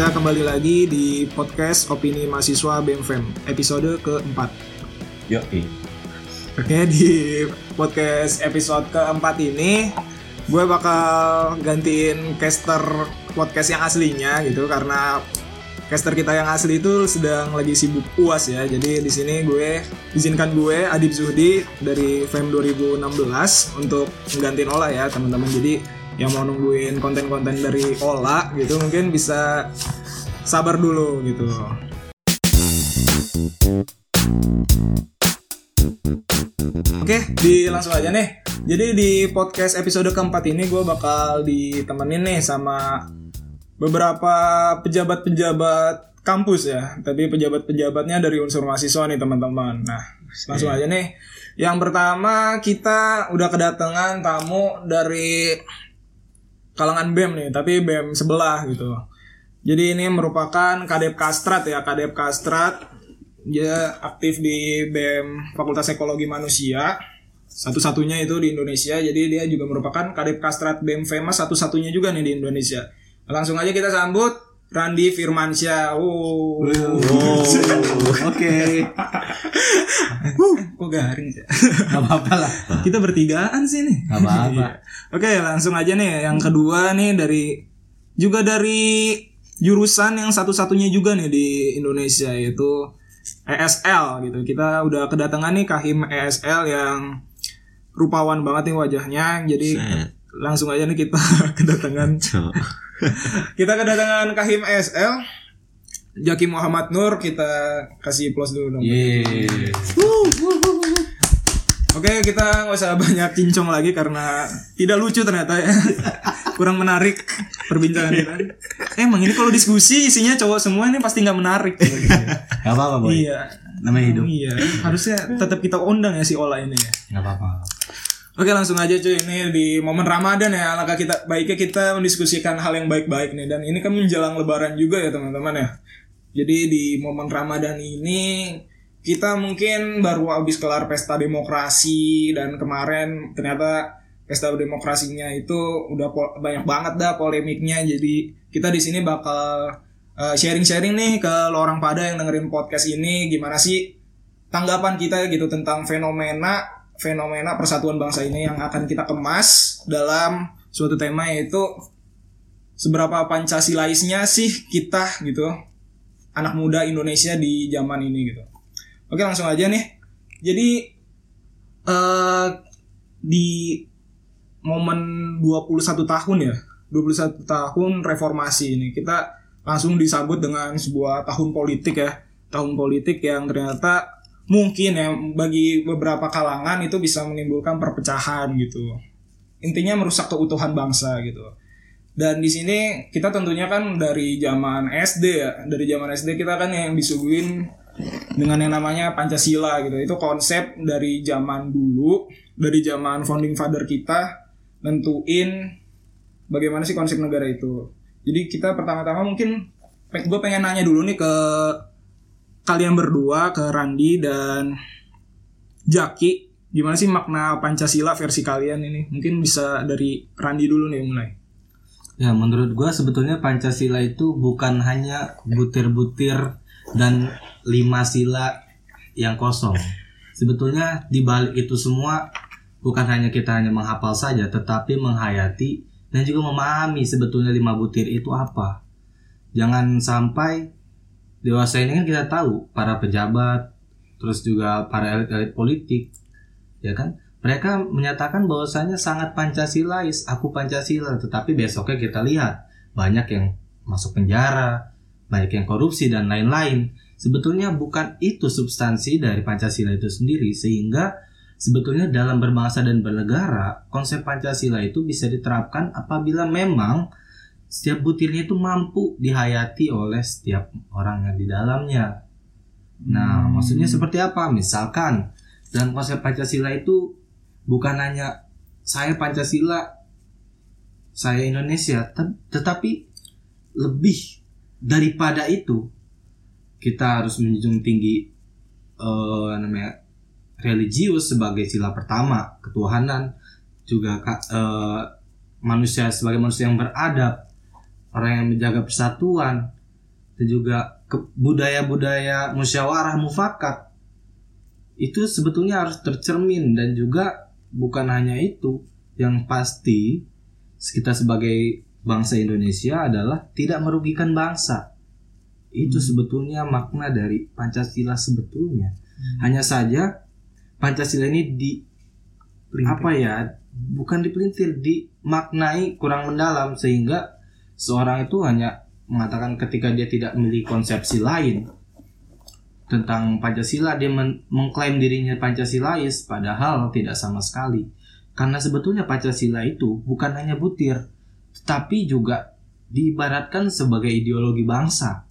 kita kembali lagi di podcast Opini Mahasiswa BMFM episode keempat. Yo, Oke, di podcast episode keempat ini gue bakal gantiin caster podcast yang aslinya gitu karena caster kita yang asli itu sedang lagi sibuk uas ya. Jadi di sini gue izinkan gue Adib Zuhdi dari FEM 2016 untuk menggantiin Ola ya teman-teman. Jadi yang mau nungguin konten-konten dari Ola gitu mungkin bisa sabar dulu gitu. Oke, di langsung aja nih. Jadi di podcast episode keempat ini gue bakal ditemenin nih sama beberapa pejabat-pejabat kampus ya. Tapi pejabat-pejabatnya dari unsur mahasiswa nih teman-teman. Nah, langsung aja nih. Yang pertama kita udah kedatangan tamu dari kalangan BEM nih, tapi BEM sebelah gitu. Jadi ini merupakan Kadep Kastrat ya, Kadep Kastrat. Dia aktif di BEM Fakultas Ekologi Manusia. Satu-satunya itu di Indonesia. Jadi dia juga merupakan Kadep Kastrat BEM FEMA satu-satunya juga nih di Indonesia. Langsung aja kita sambut Randi Firmansyah. Oh. Oke. Uh, kok garing sih? Gak apa-apa lah. Kita bertigaan sih nih. Gak apa-apa. Oke, langsung aja nih. Yang kedua nih dari juga dari jurusan yang satu-satunya juga nih di Indonesia yaitu ESL gitu. Kita udah kedatangan nih Kahim ESL yang rupawan banget nih wajahnya. Jadi Set. langsung aja nih kita kedatangan kita kedatangan Kahim ESL. Jaki Muhammad Nur kita kasih plus dulu dong. Oke, kita nggak usah banyak cincong lagi karena tidak lucu ternyata ya. Kurang menarik perbincangan kita. Eh, emang ini kalau diskusi isinya cowok semua ini pasti nggak menarik. Gak apa-apa boy. iya. Namanya hidup. Iya, harusnya tetap kita undang ya si Ola ini ya. Gak apa-apa. Oke, langsung aja cuy. Ini di momen Ramadan ya. Alangkah kita baiknya kita mendiskusikan hal yang baik-baik nih dan ini kan menjelang lebaran juga ya, teman-teman ya. Jadi di momen Ramadan ini kita mungkin baru habis kelar pesta demokrasi dan kemarin ternyata pesta demokrasinya itu udah banyak banget dah polemiknya jadi kita di sini bakal uh, sharing-sharing nih ke lo orang pada yang dengerin podcast ini gimana sih tanggapan kita gitu tentang fenomena fenomena persatuan bangsa ini yang akan kita kemas dalam suatu tema yaitu seberapa pancasilaisnya sih kita gitu anak muda Indonesia di zaman ini gitu. Oke langsung aja nih. Jadi eh di momen 21 tahun ya, 21 tahun reformasi ini kita langsung disambut dengan sebuah tahun politik ya, tahun politik yang ternyata mungkin ya bagi beberapa kalangan itu bisa menimbulkan perpecahan gitu. Intinya merusak keutuhan bangsa gitu. Dan di sini kita tentunya kan dari zaman SD ya, dari zaman SD kita kan yang disuguhin dengan yang namanya Pancasila gitu. Itu konsep dari zaman dulu, dari zaman founding father kita nentuin bagaimana sih konsep negara itu. Jadi kita pertama-tama mungkin gue pengen nanya dulu nih ke kalian berdua, ke Randi dan Jaki, gimana sih makna Pancasila versi kalian ini? Mungkin bisa dari Randi dulu nih mulai. Ya menurut gua sebetulnya Pancasila itu bukan hanya butir-butir dan lima sila yang kosong. Sebetulnya di balik itu semua bukan hanya kita hanya menghafal saja, tetapi menghayati dan juga memahami sebetulnya lima butir itu apa. Jangan sampai dewasa ini kan kita tahu para pejabat, terus juga para elit-elit politik, ya kan? Mereka menyatakan bahwasanya sangat Pancasilais, aku Pancasila, tetapi besoknya kita lihat banyak yang masuk penjara, banyak yang korupsi dan lain-lain. Sebetulnya bukan itu substansi dari Pancasila itu sendiri sehingga sebetulnya dalam berbangsa dan bernegara konsep Pancasila itu bisa diterapkan apabila memang setiap butirnya itu mampu dihayati oleh setiap orang yang di dalamnya. Nah, maksudnya seperti apa? Misalkan dalam konsep Pancasila itu bukan hanya saya Pancasila, saya Indonesia, te- tetapi lebih daripada itu kita harus menjunjung tinggi eh, namanya religius sebagai sila pertama, ketuhanan, juga eh, manusia sebagai manusia yang beradab, orang yang menjaga persatuan, dan juga budaya-budaya musyawarah mufakat itu sebetulnya harus tercermin dan juga bukan hanya itu yang pasti kita sebagai bangsa Indonesia adalah tidak merugikan bangsa. Itu sebetulnya makna dari Pancasila sebetulnya. Hanya saja Pancasila ini di apa ya bukan dipelintir dimaknai kurang mendalam sehingga seorang itu hanya mengatakan ketika dia tidak memiliki konsepsi lain tentang Pancasila dia men- mengklaim dirinya Pancasilais padahal tidak sama sekali. Karena sebetulnya Pancasila itu bukan hanya butir tetapi juga diibaratkan sebagai ideologi bangsa.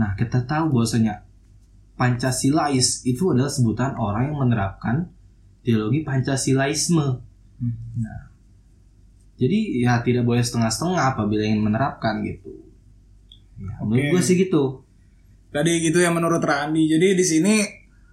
Nah kita tahu bahwasanya Pancasilais itu adalah sebutan orang yang menerapkan ideologi Pancasilaisme. Nah, jadi ya tidak boleh setengah-setengah apabila ingin menerapkan gitu. Ya, menurut Oke. gue sih gitu. Tadi gitu ya menurut Randi. Jadi di sini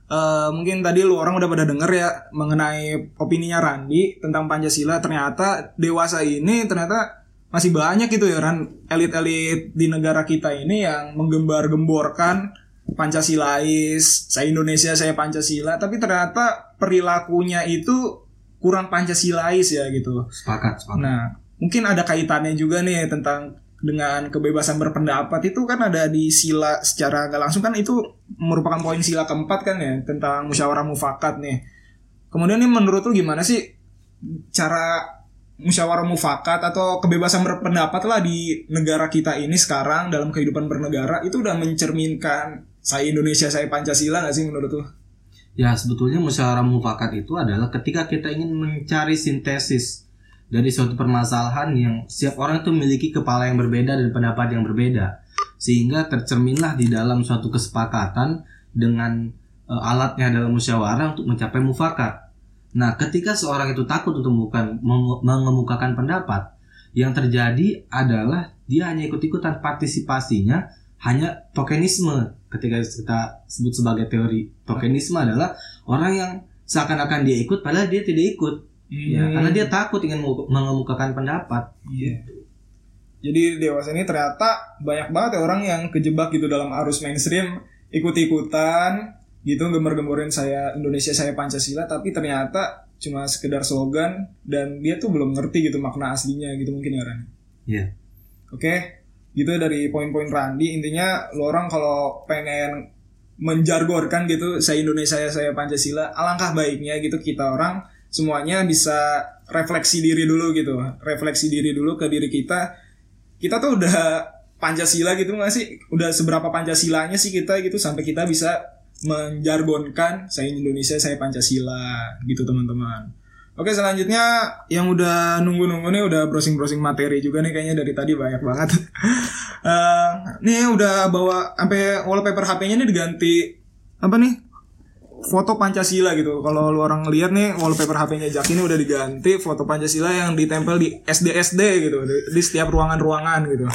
eh, mungkin tadi lu orang udah pada denger ya mengenai opininya Randi tentang Pancasila. Ternyata dewasa ini ternyata masih banyak gitu ya Ran elit-elit di negara kita ini yang menggembar-gemborkan Pancasilais, saya Indonesia, saya Pancasila, tapi ternyata perilakunya itu kurang Pancasilais ya gitu. Sepakat, sepakat. Nah, mungkin ada kaitannya juga nih tentang dengan kebebasan berpendapat itu kan ada di sila secara nggak langsung kan itu merupakan poin sila keempat kan ya tentang musyawarah mufakat nih. Kemudian nih menurut lu gimana sih cara musyawarah mufakat atau kebebasan berpendapat lah di negara kita ini sekarang dalam kehidupan bernegara itu udah mencerminkan saya Indonesia saya Pancasila nggak sih menurut lu? Ya sebetulnya musyawarah mufakat itu adalah ketika kita ingin mencari sintesis dari suatu permasalahan yang setiap orang itu memiliki kepala yang berbeda dan pendapat yang berbeda sehingga tercerminlah di dalam suatu kesepakatan dengan eh, alatnya dalam musyawarah untuk mencapai mufakat. Nah, ketika seorang itu takut untuk bukan mengemukakan pendapat, yang terjadi adalah dia hanya ikut-ikutan partisipasinya hanya tokenisme ketika kita sebut sebagai teori tokenisme adalah orang yang seakan-akan dia ikut padahal dia tidak ikut ya karena dia takut ingin mengemukakan pendapat Iya. Jadi dewasa ini ternyata banyak banget ya orang yang kejebak gitu dalam arus mainstream, ikut-ikutan gitu gembar-gemborin saya Indonesia saya Pancasila tapi ternyata cuma sekedar slogan dan dia tuh belum ngerti gitu makna aslinya gitu mungkin ya Ran. Iya. Oke, gitu dari poin-poin Randi intinya lo orang kalau pengen menjargorkan gitu saya Indonesia saya Pancasila alangkah baiknya gitu kita orang semuanya bisa refleksi diri dulu gitu. Refleksi diri dulu ke diri kita. Kita tuh udah Pancasila gitu nggak sih? Udah seberapa Pancasilanya sih kita gitu sampai kita bisa menjargonkan saya Indonesia saya Pancasila gitu teman-teman Oke selanjutnya yang udah nunggu-nunggu nih udah browsing-browsing materi juga nih kayaknya dari tadi banyak banget. Eh, nih udah bawa sampai wallpaper HP-nya nih diganti apa nih? Foto Pancasila gitu. Kalau lu orang lihat nih wallpaper HP-nya Jack ini udah diganti foto Pancasila yang ditempel di SD-SD gitu di, di setiap ruangan-ruangan gitu.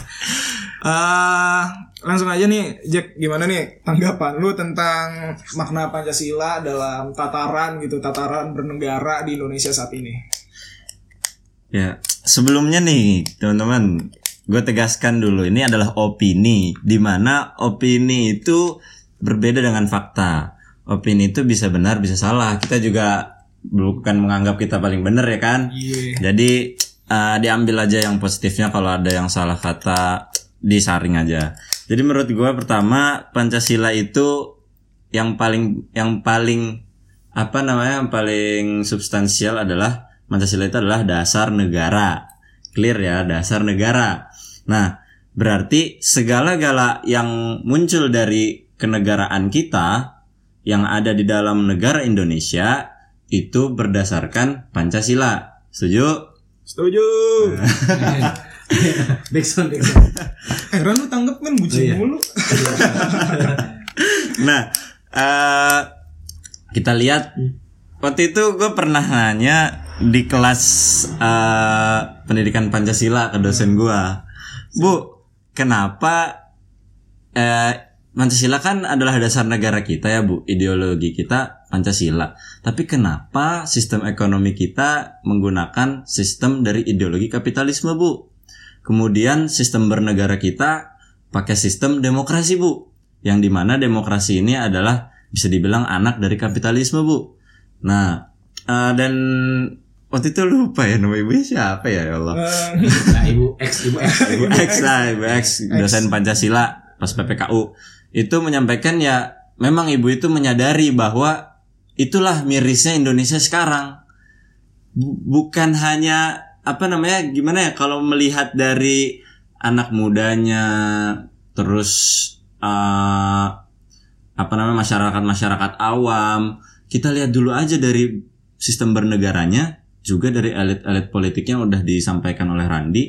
Eh, langsung aja nih Jack gimana nih tanggapan lu tentang makna Pancasila dalam tataran gitu tataran bernegara di Indonesia saat ini. Ya, sebelumnya nih, teman-teman, gue tegaskan dulu ini adalah opini, di mana opini itu berbeda dengan fakta. Opini itu bisa benar, bisa salah. Kita juga bukan menganggap kita paling benar ya kan? Iya. Jadi eh, diambil aja yang positifnya kalau ada yang salah kata disaring aja. Jadi menurut gue pertama Pancasila itu yang paling yang paling apa namanya yang paling substansial adalah Pancasila itu adalah dasar negara. Clear ya, dasar negara. Nah, berarti segala-gala yang muncul dari kenegaraan kita yang ada di dalam negara Indonesia itu berdasarkan Pancasila. Setuju? Setuju. backsound backsound Heran lu tanggap kan bucin Oh, iya. mulu. Nah, eh kita lihat waktu itu gue pernah nanya di kelas eh, pendidikan Pancasila ke dosen gue, Bu, kenapa eh, Pancasila kan adalah dasar negara kita ya Bu, ideologi kita Pancasila. Tapi kenapa sistem ekonomi kita menggunakan sistem dari ideologi kapitalisme Bu? Kemudian sistem bernegara kita pakai sistem demokrasi bu. Yang di mana demokrasi ini adalah bisa dibilang anak dari kapitalisme bu. Nah eh, dan waktu itu lupa ya nama ibunya siapa ya ya Allah. Eh, Nah, ibu X, ibu X. Ibu X lah, Ibu X, dosen Pancasila pas PPKU itu menyampaikan ya memang ibu itu menyadari bahwa itulah mirisnya Indonesia sekarang. Bu- bukan hanya apa namanya gimana ya kalau melihat dari anak mudanya terus eh, apa namanya masyarakat masyarakat awam kita lihat dulu aja dari sistem bernegaranya juga dari elit-elit politiknya udah disampaikan oleh Randi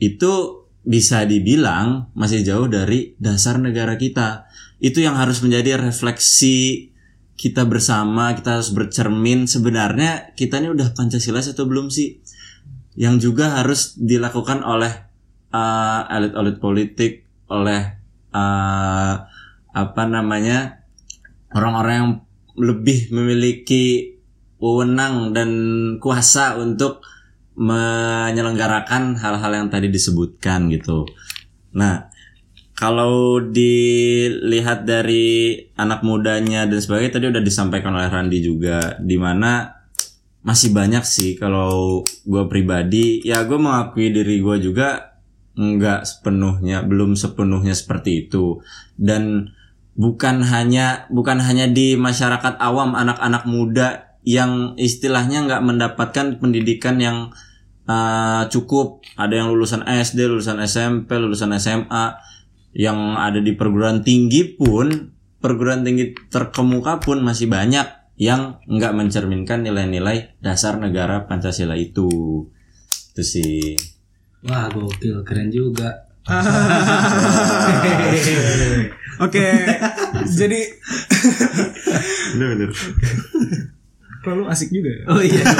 itu bisa dibilang masih jauh dari dasar negara kita. Itu yang harus menjadi refleksi kita bersama, kita harus bercermin sebenarnya kita ini udah Pancasila atau belum sih? Yang juga harus dilakukan oleh uh, elit-elit politik, oleh uh, apa namanya orang-orang yang lebih memiliki wewenang dan kuasa untuk menyelenggarakan hal-hal yang tadi disebutkan gitu. Nah, kalau dilihat dari anak mudanya dan sebagainya tadi udah disampaikan oleh Randi juga, di mana masih banyak sih kalau gue pribadi. Ya gue mengakui diri gue juga nggak sepenuhnya belum sepenuhnya seperti itu. Dan bukan hanya bukan hanya di masyarakat awam anak-anak muda yang istilahnya nggak mendapatkan pendidikan yang uh, cukup. Ada yang lulusan SD lulusan SMP lulusan SMA yang ada di perguruan tinggi pun perguruan tinggi terkemuka pun masih banyak yang nggak mencerminkan nilai-nilai dasar negara Pancasila itu itu sih Wah, gokil, keren juga. Oke, jadi bener-bener lalu asik juga. ya. Oh iya.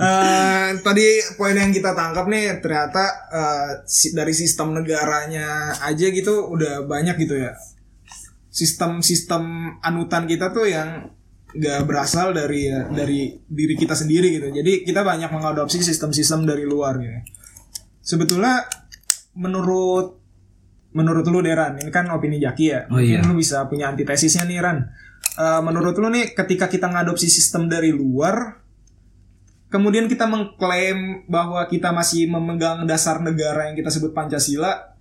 Eh, tadi poin yang kita tangkap nih ternyata eh, si- dari sistem negaranya aja gitu udah banyak gitu ya. Sistem-sistem anutan kita tuh yang nggak berasal dari dari diri kita sendiri gitu. Jadi kita banyak mengadopsi sistem-sistem dari luar gitu. Sebetulnya menurut menurut lu Deran, ini kan opini Jaki ya. Oh, Mungkin iya. lu bisa punya antitesisnya nih Ran. Eh, menurut lu nih ketika kita ngadopsi sistem dari luar kemudian kita mengklaim bahwa kita masih memegang dasar negara yang kita sebut Pancasila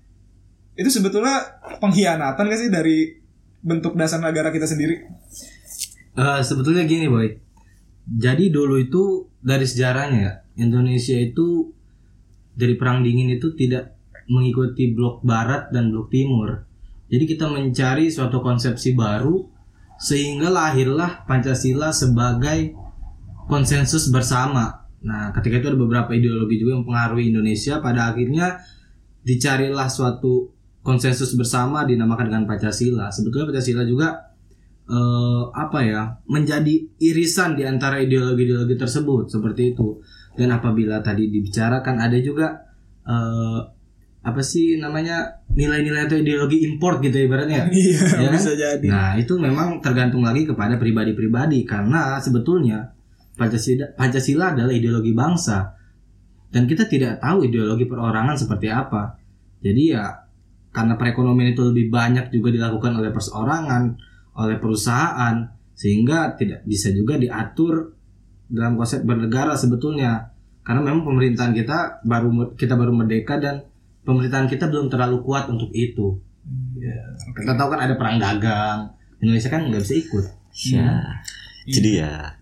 itu sebetulnya pengkhianatan gak sih dari bentuk dasar negara kita sendiri? Eh, sebetulnya gini boy. Jadi dulu itu dari sejarahnya ya Indonesia itu dari perang dingin itu tidak mengikuti blok barat dan blok timur. Jadi kita mencari suatu konsepsi baru sehingga lahirlah Pancasila sebagai konsensus bersama. Nah ketika itu ada beberapa ideologi juga yang mempengaruhi Indonesia pada akhirnya dicarilah suatu konsensus bersama dinamakan dengan Pancasila. Sebetulnya Pancasila juga eh, apa ya menjadi irisan di antara ideologi-ideologi tersebut seperti itu dan apabila tadi dibicarakan ada juga eh, apa sih namanya nilai-nilai atau ideologi import gitu ibaratnya Iya, Ya kan? bisa jadi. nah itu memang tergantung lagi kepada pribadi-pribadi karena sebetulnya Pancasila Pancasila adalah ideologi bangsa dan kita tidak tahu ideologi perorangan seperti apa jadi ya karena perekonomian itu lebih banyak juga dilakukan oleh perseorangan oleh perusahaan sehingga tidak bisa juga diatur dalam konsep bernegara sebetulnya. Karena memang pemerintahan kita baru kita baru merdeka dan pemerintahan kita belum terlalu kuat untuk itu. Ya, kita tahu kan ada perang dagang. Indonesia kan nggak bisa ikut. Ya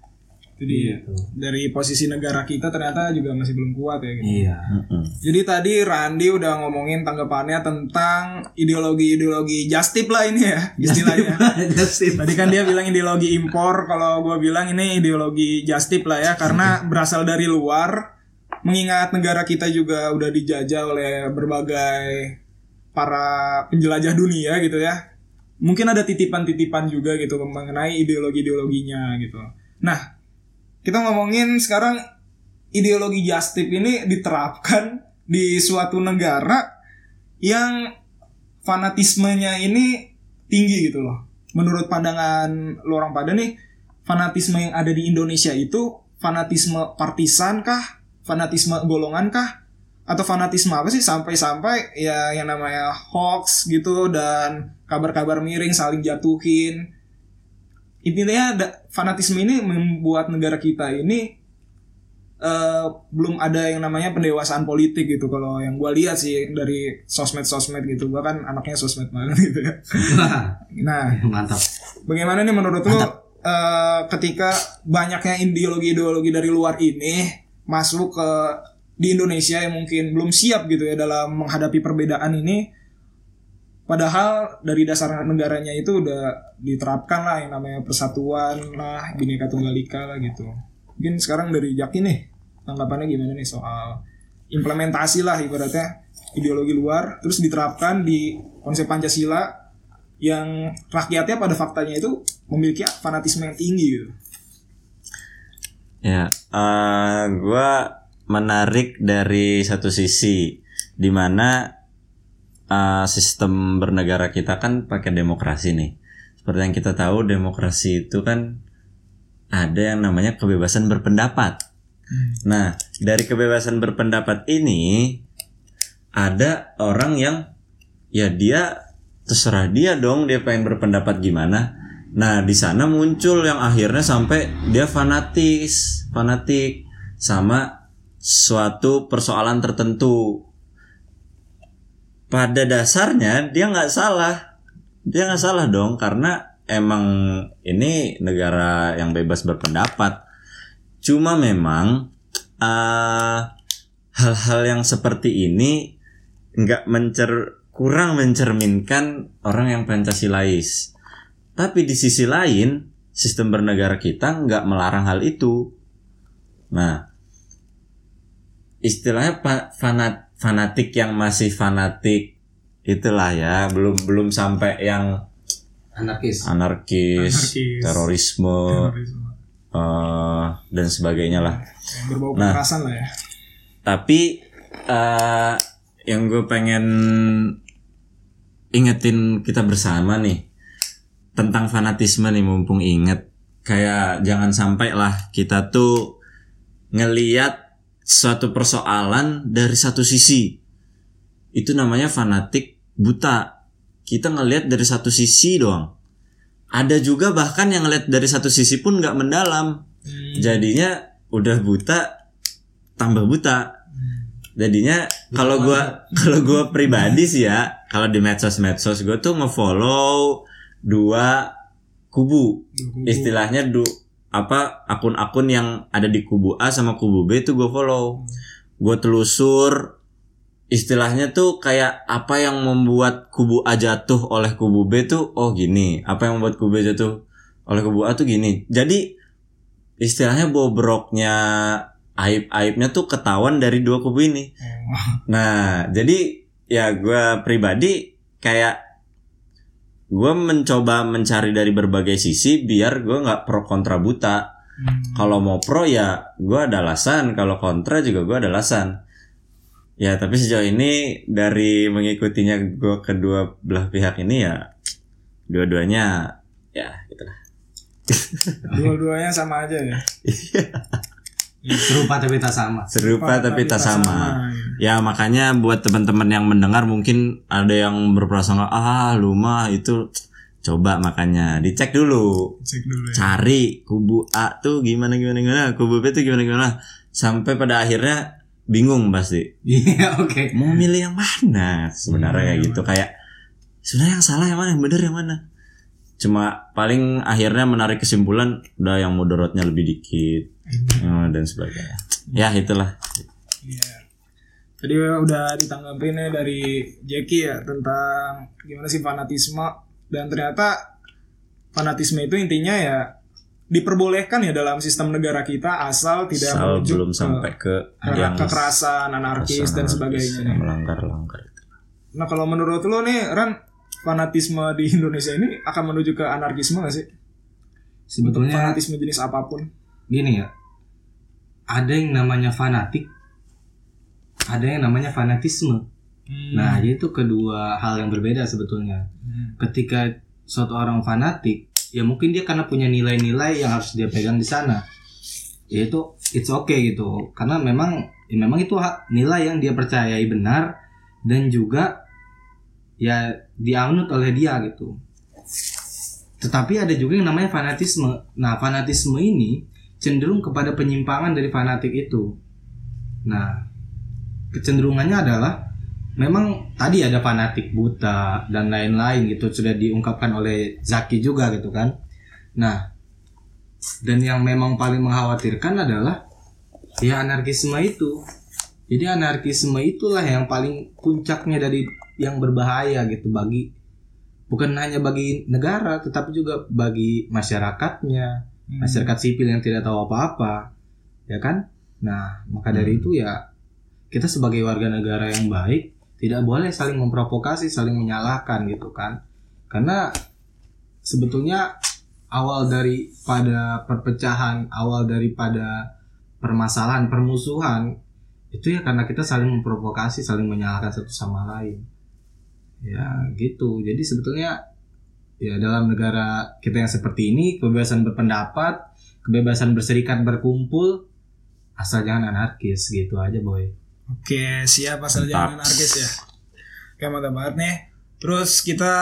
itu dia dia. Dari posisi negara kita ternyata juga masih belum kuat ya. Gitu. iya. Jadi tadi Randi udah ngomongin tanggapannya tentang ideologi-ideologi just tip lah ini ya istilahnya. Tadi kan dia bilang ideologi impor, kalau gue bilang ini ideologi just tip lah ya, karena berasal dari luar. Mengingat negara kita juga udah dijajah oleh berbagai para penjelajah dunia gitu ya. Mungkin ada titipan-titipan juga gitu mengenai ideologi-ideologinya gitu. Nah, kita ngomongin sekarang ideologi just tip ini diterapkan di suatu negara yang fanatismenya ini tinggi gitu loh. Menurut pandangan lu orang pada nih, fanatisme yang ada di Indonesia itu fanatisme partisan kah? Fanatisme golongan kah? atau fanatisme apa sih sampai-sampai ya yang namanya hoax gitu dan kabar-kabar miring saling jatuhin intinya ada fanatisme ini membuat negara kita ini eh, belum ada yang namanya pendewasaan politik gitu. Kalau yang gue lihat sih dari sosmed-sosmed gitu gue kan anaknya sosmed banget gitu ya. Nah mantap. Bagaimana nih menurut lo eh, ketika banyaknya ideologi-ideologi dari luar ini masuk ke di Indonesia yang mungkin belum siap gitu ya dalam menghadapi perbedaan ini padahal dari dasar negaranya itu udah diterapkan lah yang namanya persatuan lah bineka tunggal ika lah gitu mungkin sekarang dari Jaki nih tanggapannya gimana nih soal implementasi lah ibaratnya ideologi luar terus diterapkan di konsep Pancasila yang rakyatnya pada faktanya itu memiliki fanatisme yang tinggi gitu. Ya, eh gua menarik dari satu sisi di eh, sistem bernegara kita kan pakai demokrasi nih. Seperti yang kita tahu demokrasi itu kan ada yang namanya kebebasan berpendapat. Nah, dari kebebasan berpendapat ini ada orang yang ya dia terserah dia dong dia pengen berpendapat gimana. Nah, di sana muncul yang akhirnya sampai dia fanatis, fanatik sama suatu persoalan tertentu. Pada dasarnya dia nggak salah, dia nggak salah dong karena emang ini negara yang bebas berpendapat. Cuma memang eh, hal-hal yang seperti ini nggak mencer kurang mencerminkan orang yang pancasilais. Tapi di sisi lain, sistem bernegara kita nggak melarang hal itu. Nah, istilahnya fanat fanatik yang masih fanatik itulah ya, belum belum sampai yang Anarkis. anarkis, Anarkis. terorisme eh, dan sebagainya lah. Yang berbau Nah. kekerasan lah ya. Tapi eh yang gue pengen ingetin kita bersama nih tentang fanatisme nih mumpung inget kayak jangan sampai lah kita tuh ngeliat suatu persoalan dari satu sisi. Itu namanya fanatik buta. Kita ngelihat dari satu sisi doang. Ada juga bahkan yang ngeliat dari satu sisi pun nggak mendalam. Jadinya udah buta tambah buta. Jadinya kalau gua kalau gua pribadi sih ya kalau di medsos medsos gue tuh ngefollow dua kubu. Istilahnya du apa akun-akun yang ada di kubu A sama kubu B itu gue follow. Gue telusur istilahnya tuh kayak apa yang membuat kubu A jatuh oleh kubu B tuh oh gini apa yang membuat kubu B jatuh oleh kubu A tuh gini. Jadi istilahnya bobroknya aib-aibnya tuh ketahuan dari dua kubu ini. Nah, jadi ya gue pribadi kayak gue mencoba mencari dari berbagai sisi biar gue nggak pro kontra buta. Kalau mau pro ya gue ada alasan, kalau kontra juga gue ada alasan. Ya tapi sejauh ini dari mengikutinya gue kedua belah pihak ini ya dua-duanya ya gitulah. Dua-duanya sama aja ya. Serupa tapi tak sama. Serupa tapi tak sama. Ya makanya buat teman-teman yang mendengar mungkin ada yang berprasangka ah lu mah itu coba makanya dicek dulu Cek dulu ya. cari kubu A tuh gimana gimana gimana kubu B tuh gimana gimana sampai pada akhirnya bingung pasti Iya, oke. mau milih yang mana sebenarnya kayak gitu kayak sebenarnya yang salah yang mana yang benar yang mana cuma paling akhirnya menarik kesimpulan udah yang mudaratnya lebih dikit eh, dan sebagainya ya itulah Iya. Tadi udah ditanggapin ya dari Jackie ya tentang gimana sih fanatisme dan ternyata fanatisme itu intinya ya diperbolehkan ya dalam sistem negara kita asal tidak Asal menuju belum ke- sampai ke yang kekerasan, anarkis dan sebagainya. nih. melanggar langgar Nah kalau menurut lo nih Ran fanatisme di Indonesia ini akan menuju ke anarkisme gak sih? Sebetulnya Fanatisme jenis apa pun. gini ya. Ada yang namanya fanatik. Ada yang namanya fanatisme. Nah, jadi itu kedua hal yang berbeda sebetulnya. Hmm. Ketika suatu orang fanatik, ya mungkin dia karena punya nilai-nilai yang harus dia pegang di sana. Yaitu it's okay gitu. Karena memang ya memang itu hak nilai yang dia percayai benar dan juga ya dianut oleh dia gitu. Tetapi ada juga yang namanya fanatisme. Nah fanatisme ini cenderung kepada penyimpangan dari fanatik itu. Nah kecenderungannya adalah memang tadi ada fanatik buta dan lain-lain gitu sudah diungkapkan oleh Zaki juga gitu kan. Nah dan yang memang paling mengkhawatirkan adalah ya anarkisme itu. Jadi anarkisme itulah yang paling puncaknya dari yang berbahaya gitu bagi bukan hanya bagi negara tetapi juga bagi masyarakatnya Hmm. masyarakat sipil yang tidak tahu apa-apa ya kan? Nah maka dari itu ya kita sebagai warga negara yang baik tidak boleh saling memprovokasi saling menyalahkan gitu kan? Karena sebetulnya awal daripada perpecahan awal daripada permasalahan permusuhan itu ya karena kita saling memprovokasi saling menyalahkan satu sama lain ya gitu jadi sebetulnya ya dalam negara kita yang seperti ini kebebasan berpendapat kebebasan berserikat berkumpul asal jangan anarkis gitu aja boy Oke, siap asal Mantap. jangan anarkis ya. Oke, mantap banget nih. Terus kita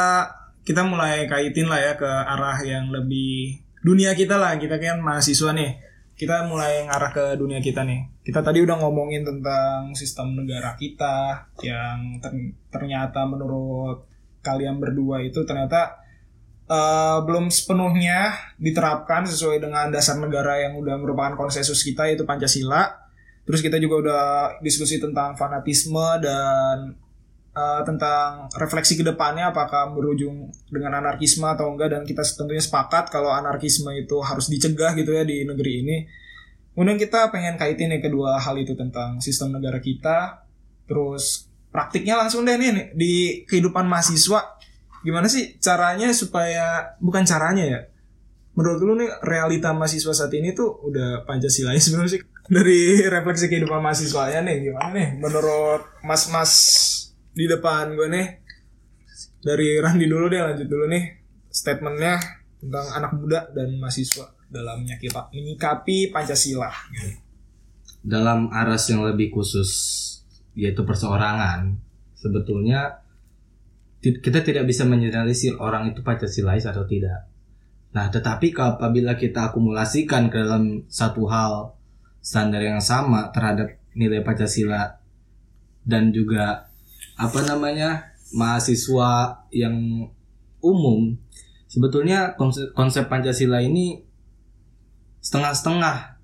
kita mulai kaitin lah ya ke arah yang lebih dunia kita lah. Kita kan mahasiswa nih. Kita mulai ngarah ke dunia kita nih. Kita tadi udah ngomongin tentang sistem negara kita yang ter- ternyata menurut kalian berdua itu ternyata eh, belum sepenuhnya diterapkan sesuai dengan dasar negara yang udah merupakan konsensus kita yaitu Pancasila. Terus kita juga udah diskusi tentang fanatisme dan eh, tentang refleksi ke depannya apakah berujung dengan anarkisme atau enggak dan kita tentunya sepakat kalau anarkisme itu harus dicegah gitu ya di negeri ini. Kemudian kita pengen kaitin nih kedua hal itu tentang sistem negara kita, terus praktiknya langsung deh nih nih, di kehidupan mahasiswa. Gimana sih caranya supaya bukan caranya ya menurut lu nih realita mahasiswa saat ini tuh udah Pancasilais sebenarnya sih? Dari refleksi kehidupan mahasiswanya nih gimana nih menurut mas-mas di depan gue nih? Dari Randi dulu deh lanjut dulu nih statementnya tentang anak muda dan mahasiswa dalam menyikapi Pancasila dalam aras yang lebih khusus yaitu perseorangan sebetulnya kita tidak bisa mengeneralisir orang itu Pancasilais atau tidak. Nah, tetapi apabila kita akumulasikan ke dalam satu hal standar yang sama terhadap nilai Pancasila dan juga apa namanya mahasiswa yang umum, sebetulnya konsep Pancasila ini setengah-setengah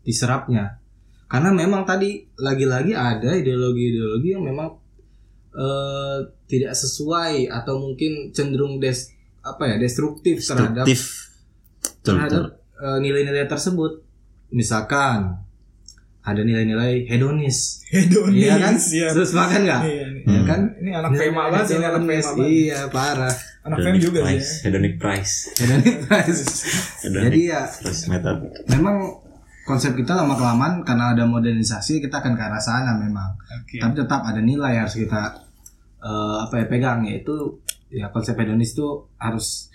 diserapnya. Karena memang tadi lagi-lagi ada ideologi-ideologi yang memang eh, tidak sesuai atau mungkin cenderung des apa ya destruktif terhadap Destruktif. Eh, nilai-nilai tersebut. Misalkan ada nilai-nilai hedonis Hedonis iya kan ya. terus makan nggak Iya. Iya kan Ini anak FEMA banget sih, ini anak FEMA banget. iya parah Anak FEMA Hedonic juga sih. price. Hedonic price. hedonis Hedonic jadi ya price method. memang konsep kita lama kelamaan karena ada modernisasi kita akan ke arah sana memang Oke. tapi tetap ada nilai yang harus kita eh, apa ya pegang yaitu ya konsep hedonis itu harus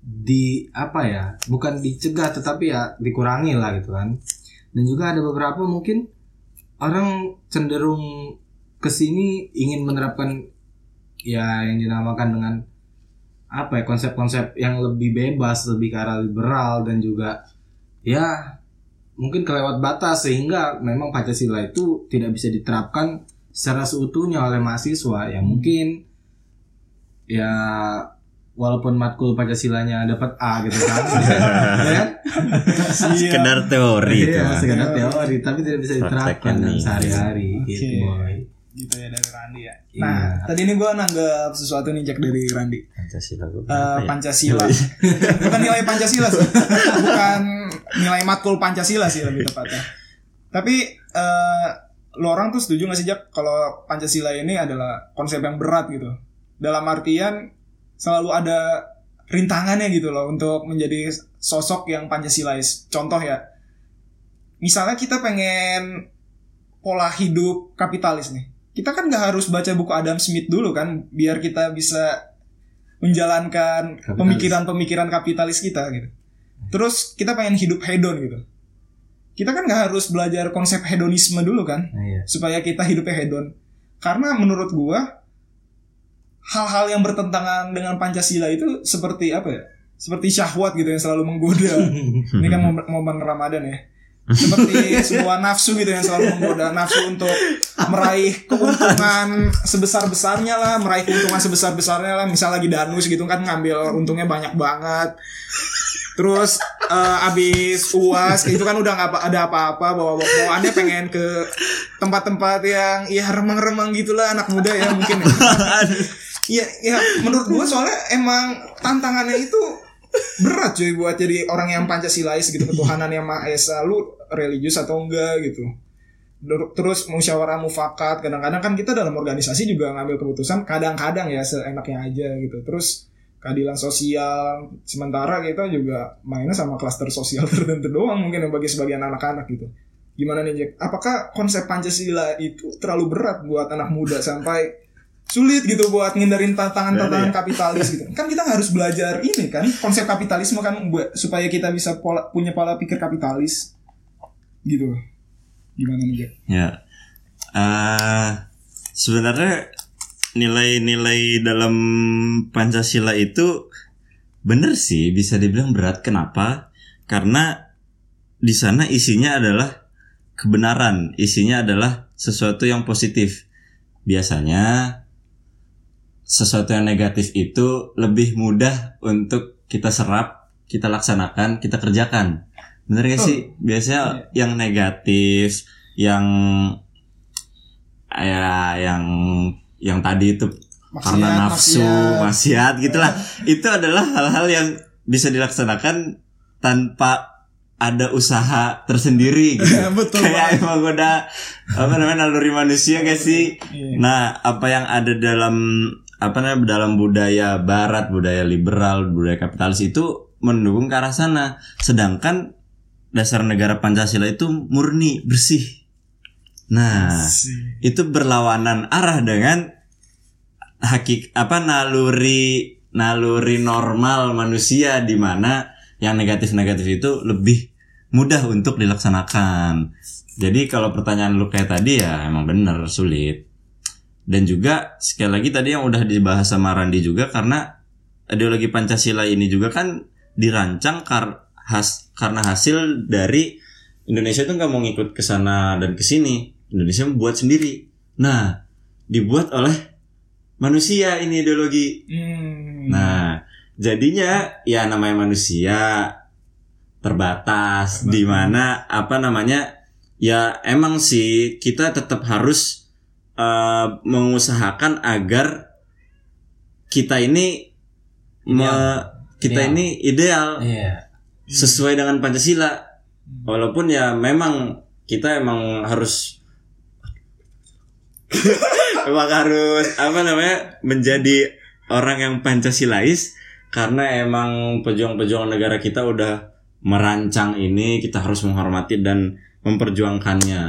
di apa ya bukan dicegah tetapi ya dikurangi lah gitu kan dan juga ada beberapa mungkin orang cenderung ke sini ingin menerapkan ya yang dinamakan dengan apa ya konsep-konsep yang lebih bebas lebih ke arah liberal dan juga ya mungkin kelewat batas. Sehingga memang Pancasila itu tidak bisa diterapkan secara seutuhnya oleh mahasiswa. Ya mungkin ya walaupun matkul Pancasilanya dapat A gitu kan ya kan? Sekedar teori itu. Iya, sekedar teori tapi tidak bisa diterapkan dalam sehari-hari gitu boy Gitu ya dari Randi ya. Iya. Nah, tadi ini gue nanggap sesuatu nih Jack dari Randi. Pancasila gua Eh, berapa ya? Pancasila. Bukan nilai Pancasila sih. Bukan nilai matkul Pancasila sih lebih tepatnya. Tapi eh lo orang tuh setuju gak sih Jack kalau Pancasila ini adalah konsep yang berat gitu. Dalam artian selalu ada rintangannya gitu loh untuk menjadi sosok yang Pancasilais. Contoh ya. Misalnya kita pengen pola hidup kapitalis nih. Kita kan nggak harus baca buku Adam Smith dulu kan biar kita bisa menjalankan Kapitalis. pemikiran-pemikiran kapitalis kita gitu. Terus kita pengen hidup hedon gitu. kita kan nggak harus belajar konsep hedonisme dulu kan Nah, iya. supaya kita hidupnya hedon karena menurut gua hal-hal yang bertentangan dengan pancasila itu seperti apa ya? Seperti syahwat gitu yang selalu menggoda. Ini kan momen, ramadan ya. Seperti sebuah nafsu gitu yang selalu menggoda. Nafsu untuk meraih keuntungan sebesar besarnya lah meraih keuntungan sebesar besarnya lah. Misal lagi danus gitu kan ngambil untungnya banyak banget. Terus eh, abis uas itu kan udah nggak ada apa-apa bawa bawaannya pengen ke tempat-tempat yang ya remang-remang gitulah anak muda ya mungkin ya. Iya, ya menurut gua soalnya emang tantangannya itu berat cuy buat jadi orang yang Pancasilais gitu ketuhanan yang Maha Esa lu religius atau enggak gitu. Terus musyawarah mufakat kadang-kadang kan kita dalam organisasi juga ngambil keputusan kadang-kadang ya seenaknya aja gitu. Terus keadilan sosial sementara kita juga mainnya sama klaster sosial tertentu doang mungkin yang bagi sebagian anak-anak gitu. Gimana nih Jack? Apakah konsep Pancasila itu terlalu berat buat anak muda sampai sulit gitu buat ngindarin tantangan-tantangan kapitalis gitu. Kan kita harus belajar ini kan konsep kapitalisme kan buat supaya kita bisa pola, punya pola pikir kapitalis gitu. Gimana nih Jack? Ya. Eh, sebenarnya nilai-nilai dalam Pancasila itu bener sih bisa dibilang berat. Kenapa? Karena di sana isinya adalah kebenaran, isinya adalah sesuatu yang positif. Biasanya sesuatu yang negatif itu lebih mudah untuk kita serap, kita laksanakan, kita kerjakan. Bener gak sih? Biasanya yang negatif, yang ya yang yang tadi itu karena nafsu, maksiat. maksiat gitulah. itu adalah hal-hal yang bisa dilaksanakan tanpa ada usaha tersendiri gitu. Betul Kayak emang udah apa namanya naluri manusia gak sih? Iya. Nah, apa yang ada dalam apa namanya dalam budaya barat, budaya liberal, budaya kapitalis itu mendukung ke arah sana. Sedangkan dasar negara Pancasila itu murni, bersih. Nah, Sih. itu berlawanan arah dengan hakik apa naluri naluri normal manusia di mana yang negatif-negatif itu lebih mudah untuk dilaksanakan. Jadi kalau pertanyaan lu kayak tadi ya emang bener sulit. Dan juga sekali lagi tadi yang udah dibahas sama Randi juga karena ideologi Pancasila ini juga kan dirancang kar has karena hasil dari Indonesia itu nggak mau ngikut ke sana dan ke sini. Indonesia membuat sendiri. Nah, dibuat oleh manusia ini ideologi. Hmm. Nah, jadinya ya namanya manusia terbatas di mana apa namanya ya emang sih kita tetap harus eh, mengusahakan agar kita ini me- kita Ideal. ini ideal Iya. sesuai dengan Pancasila. Walaupun ya memang kita emang harus emang harus apa namanya menjadi orang yang Pancasilais karena emang pejuang-pejuang negara kita udah merancang ini kita harus menghormati dan memperjuangkannya.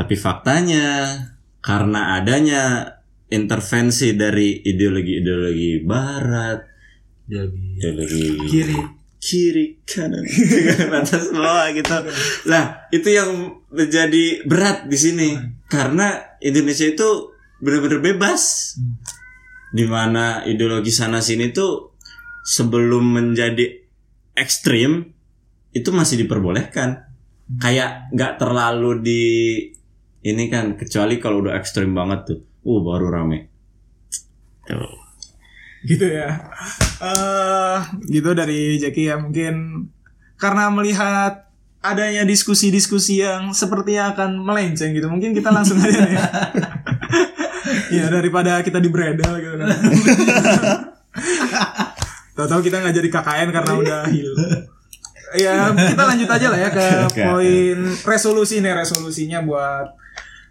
Tapi faktanya karena adanya intervensi dari ideologi-ideologi barat, Ideologi ideologi Kiri. kiri kanan atas bawah gitu. Lah itu yang menjadi berat di sini. Karena Indonesia itu benar-benar bebas. Di mana ideologi sana sini tuh sebelum menjadi ekstrim itu masih diperbolehkan. Kayak nggak terlalu di ini kan kecuali kalau udah ekstrim banget tuh. Uh baru rame. Tuh. gitu ya. Eh gitu dari Jackie ya mungkin. Karena melihat adanya diskusi-diskusi yang sepertinya akan melenceng gitu mungkin kita langsung aja nih ya ya daripada kita di bredel gitu kan. Tahu-tahu kita nggak jadi KKN karena udah hilang ya kita lanjut aja lah ya ke poin resolusi nih resolusinya buat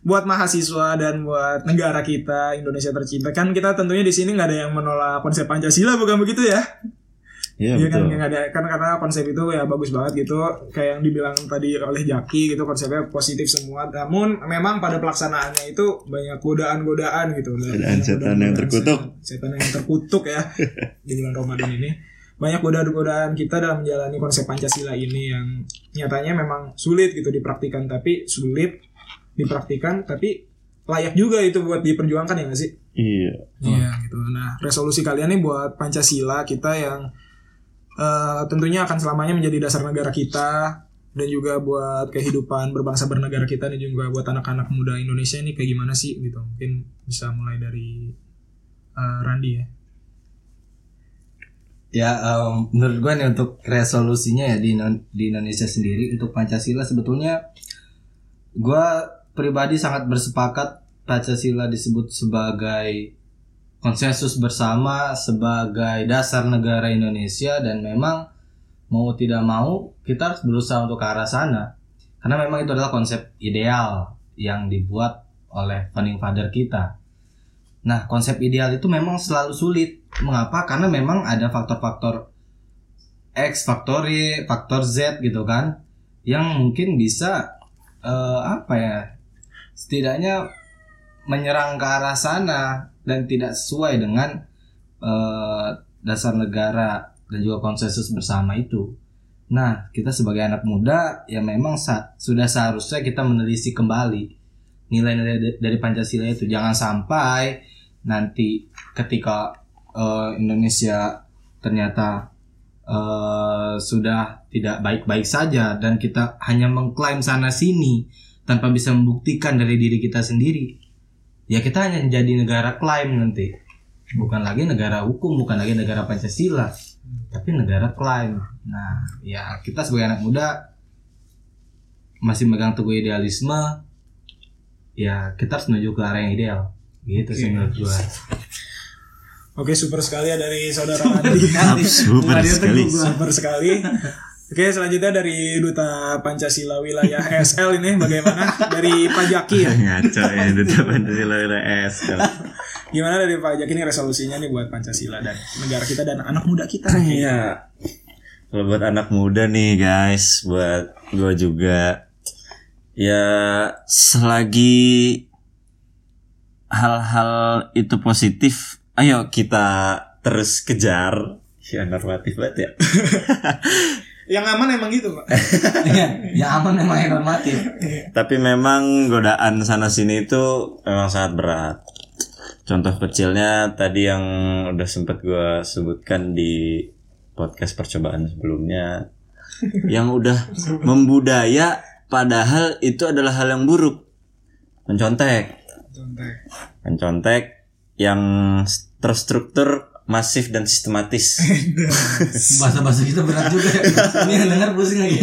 buat mahasiswa dan buat negara kita Indonesia tercinta. Kan kita tentunya di sini nggak ada yang menolak konsep Pancasila bukan begitu ya? Iya Iya kan nggak ada. Kan karena konsep itu ya bagus banget gitu. Kayak yang dibilang tadi oleh Jaki gitu konsepnya positif semua. Namun memang pada pelaksanaannya itu banyak godaan-godaan gitu. Godaan setan yang terkutuk. setan yang terkutuk ya di bulan Ramadan ini. Banyak godaan-godaan kita dalam menjalani konsep Pancasila ini yang nyatanya memang sulit gitu dipraktikan tapi sulit dipraktikan tapi layak juga itu buat diperjuangkan ya nggak sih? Iya. Iya gitu. Nah resolusi kalian nih buat Pancasila kita yang eh, tentunya akan selamanya menjadi dasar negara kita dan juga buat kehidupan berbangsa bernegara kita dan juga buat anak-anak muda Indonesia ini kayak gimana sih gitu? Mungkin bisa mulai dari eh, Randi ya. Ya, em, menurut gue nih untuk resolusinya ya di, di Indonesia sendiri untuk Pancasila sebetulnya gue pribadi sangat bersepakat Pancasila disebut sebagai konsensus bersama sebagai dasar negara Indonesia dan memang mau tidak mau kita harus berusaha untuk ke arah sana karena memang itu adalah konsep ideal yang dibuat oleh founding father kita. Nah, konsep ideal itu memang selalu sulit. Mengapa? Karena memang ada faktor-faktor X, faktor Y, faktor Z gitu kan, yang mungkin bisa eh, apa ya? Setidaknya menyerang ke arah sana dan tidak sesuai dengan eh, dasar negara dan juga konsensus bersama itu. Nah, kita sebagai anak muda ya memang sa- sudah seharusnya kita menelisik kembali nilai-nilai da- dari Pancasila itu. Jangan sampai nanti ketika eh, Indonesia ternyata eh, sudah tidak baik-baik saja dan kita hanya mengklaim sana sini tanpa bisa membuktikan dari diri kita sendiri. Ya kita hanya jadi negara klaim nanti. Bukan lagi negara hukum, bukan lagi negara Pancasila, tapi negara klaim. Nah, ya kita sebagai anak muda masih megang teguh idealisme, ya kita harus menuju ke arah yang ideal. Gitu sih Oke. menurut gua. Oke super sekali ya dari saudara Randi. Super sekali. super sekali. Oke selanjutnya dari duta Pancasila wilayah SL ini bagaimana dari Pak Jaki ya? Ngaco ya itu Pancasila wilayah S. Gimana dari Pak Jaki ini resolusinya nih buat Pancasila dan negara kita dan anak muda kita? Iya. Kalau buat anak muda nih guys, buat gue juga ya selagi hal-hal itu positif, ayo kita terus kejar. Ya normatif banget ya. Yang aman emang gitu Pak. Iya, ya aman memang yang normatif. Tapi memang godaan sana sini itu memang sangat berat. Contoh kecilnya tadi yang udah sempet gue sebutkan di podcast percobaan sebelumnya, yang udah membudaya padahal itu adalah hal yang buruk. Mencontek, Contek. mencontek yang terstruktur, masif dan sistematis. Bahasa-bahasa kita berat juga. ya. Ini yang dengar pusing lagi.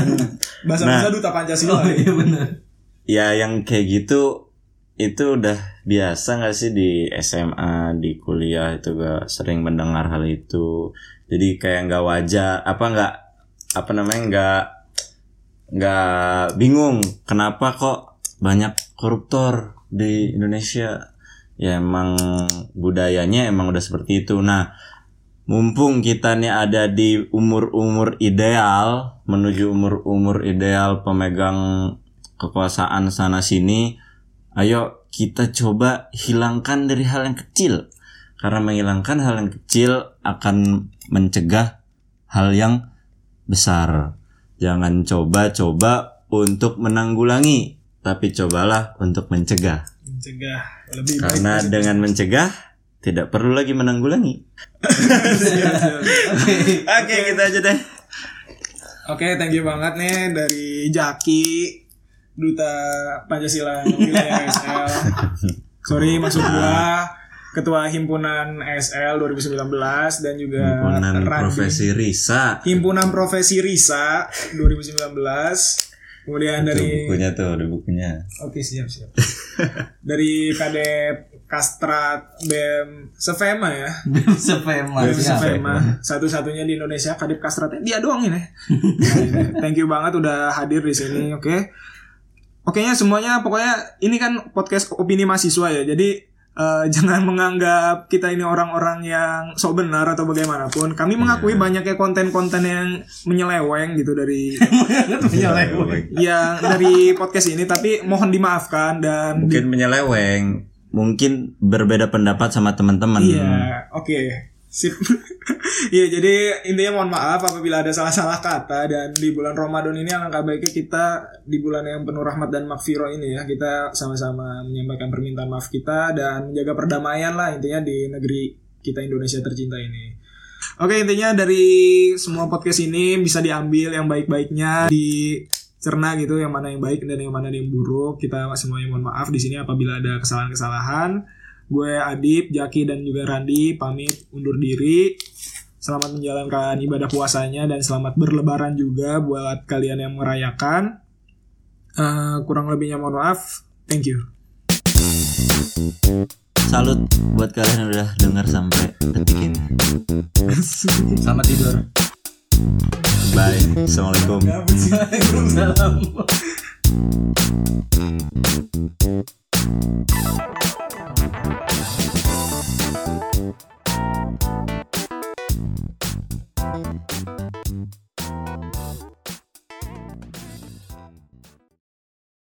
Bahasa-bahasa duta Pancasila. Oh iya benar. ya yang kayak gitu itu udah biasa nggak sih di SMA di kuliah itu gak sering mendengar hal itu jadi kayak nggak wajar apa nggak apa namanya nggak nggak bingung kenapa kok banyak koruptor di Indonesia ya emang budayanya emang udah seperti itu. Nah mumpung kita nih ada di umur-umur ideal menuju umur-umur ideal pemegang kekuasaan sana sini ayo kita coba hilangkan dari hal yang kecil. Karena menghilangkan hal yang kecil akan mencegah hal yang besar. Jangan coba-coba untuk menanggulangi tapi cobalah untuk mencegah Mencegah. Lebih baik. karena dengan mencegah tidak perlu lagi menanggulangi. Oke kita aja deh. Oke, thank you banget nih dari Jaki duta Pancasila wilayah SL. Sorry maksud gua. Ketua himpunan SL 2019 dan juga himpunan profesi Risa. Himpunan Profesi Risa 2019. Kemudian Tuh, dari bukunya tuh di bukunya Oke, siap siap. dari Kadep Kastrat BEM Sefema ya. Sepema. BEM siap. Sefema satu-satunya di Indonesia Kadep Kastratnya dia doang ini. Thank you banget udah hadir di sini, oke. Oke nya semuanya pokoknya ini kan podcast opini mahasiswa ya. Jadi eh, jangan menganggap kita ini orang-orang yang sok benar atau bagaimanapun. Kami mengakui banyaknya konten-konten yang menyeleweng gitu dari yang dari podcast ini tapi mohon dimaafkan dan mungkin menyeleweng mungkin berbeda pendapat sama teman-teman Iya, oke. Sip. Iya, jadi intinya mohon maaf apabila ada salah-salah kata dan di bulan Ramadan ini alangkah baiknya kita di bulan yang penuh rahmat dan makfiro ini ya, kita sama-sama menyampaikan permintaan maaf kita dan menjaga perdamaian lah intinya di negeri kita Indonesia tercinta ini. Oke, intinya dari semua podcast ini bisa diambil yang baik-baiknya dicerna gitu, yang mana yang baik dan yang mana yang buruk. Kita semuanya mohon maaf di sini apabila ada kesalahan-kesalahan. Gue Adip, Jaki dan juga Randi pamit undur diri. Selamat menjalankan ibadah puasanya dan selamat berlebaran juga buat kalian yang merayakan. Eh, kurang lebihnya mohon maaf. Thank you. Salut buat kalian yang udah dengar sampai detik ini. Selamat tidur. Bye. Assalamualaikum. Waalaikumsalam.